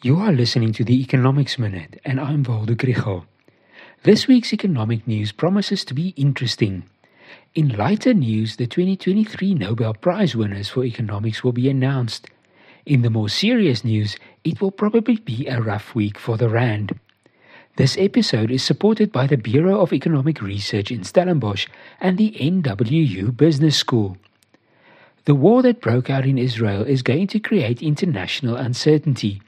You are listening to the Economics Minute, and I'm Waldo Krugell. This week's economic news promises to be interesting. In lighter news, the 2023 Nobel Prize winners for economics will be announced. In the more serious news, it will probably be a rough week for the Rand. This episode is supported by the Bureau of Economic Research in Stellenbosch and the NWU Business School. The war that broke out in Israel is going to create international uncertainty.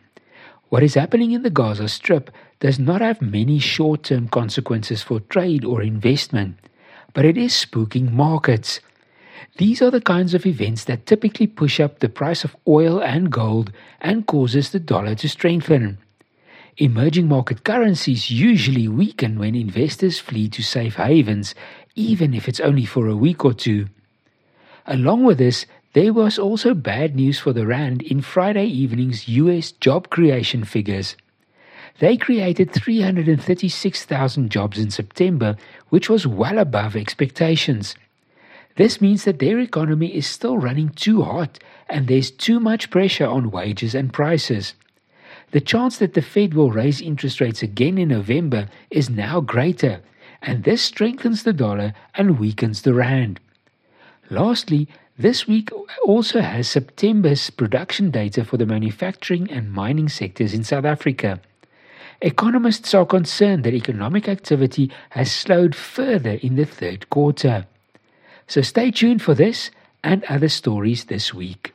What is happening in the Gaza Strip does not have many short term consequences for trade or investment, but it is spooking markets. These are the kinds of events that typically push up the price of oil and gold and causes the dollar to strengthen. Emerging market currencies usually weaken when investors flee to safe havens, even if it's only for a week or two. Along with this, there was also bad news for the Rand in Friday evening's US job creation figures. They created 336,000 jobs in September, which was well above expectations. This means that their economy is still running too hot and there's too much pressure on wages and prices. The chance that the Fed will raise interest rates again in November is now greater, and this strengthens the dollar and weakens the Rand. Lastly, this week also has September's production data for the manufacturing and mining sectors in South Africa. Economists are concerned that economic activity has slowed further in the third quarter. So stay tuned for this and other stories this week.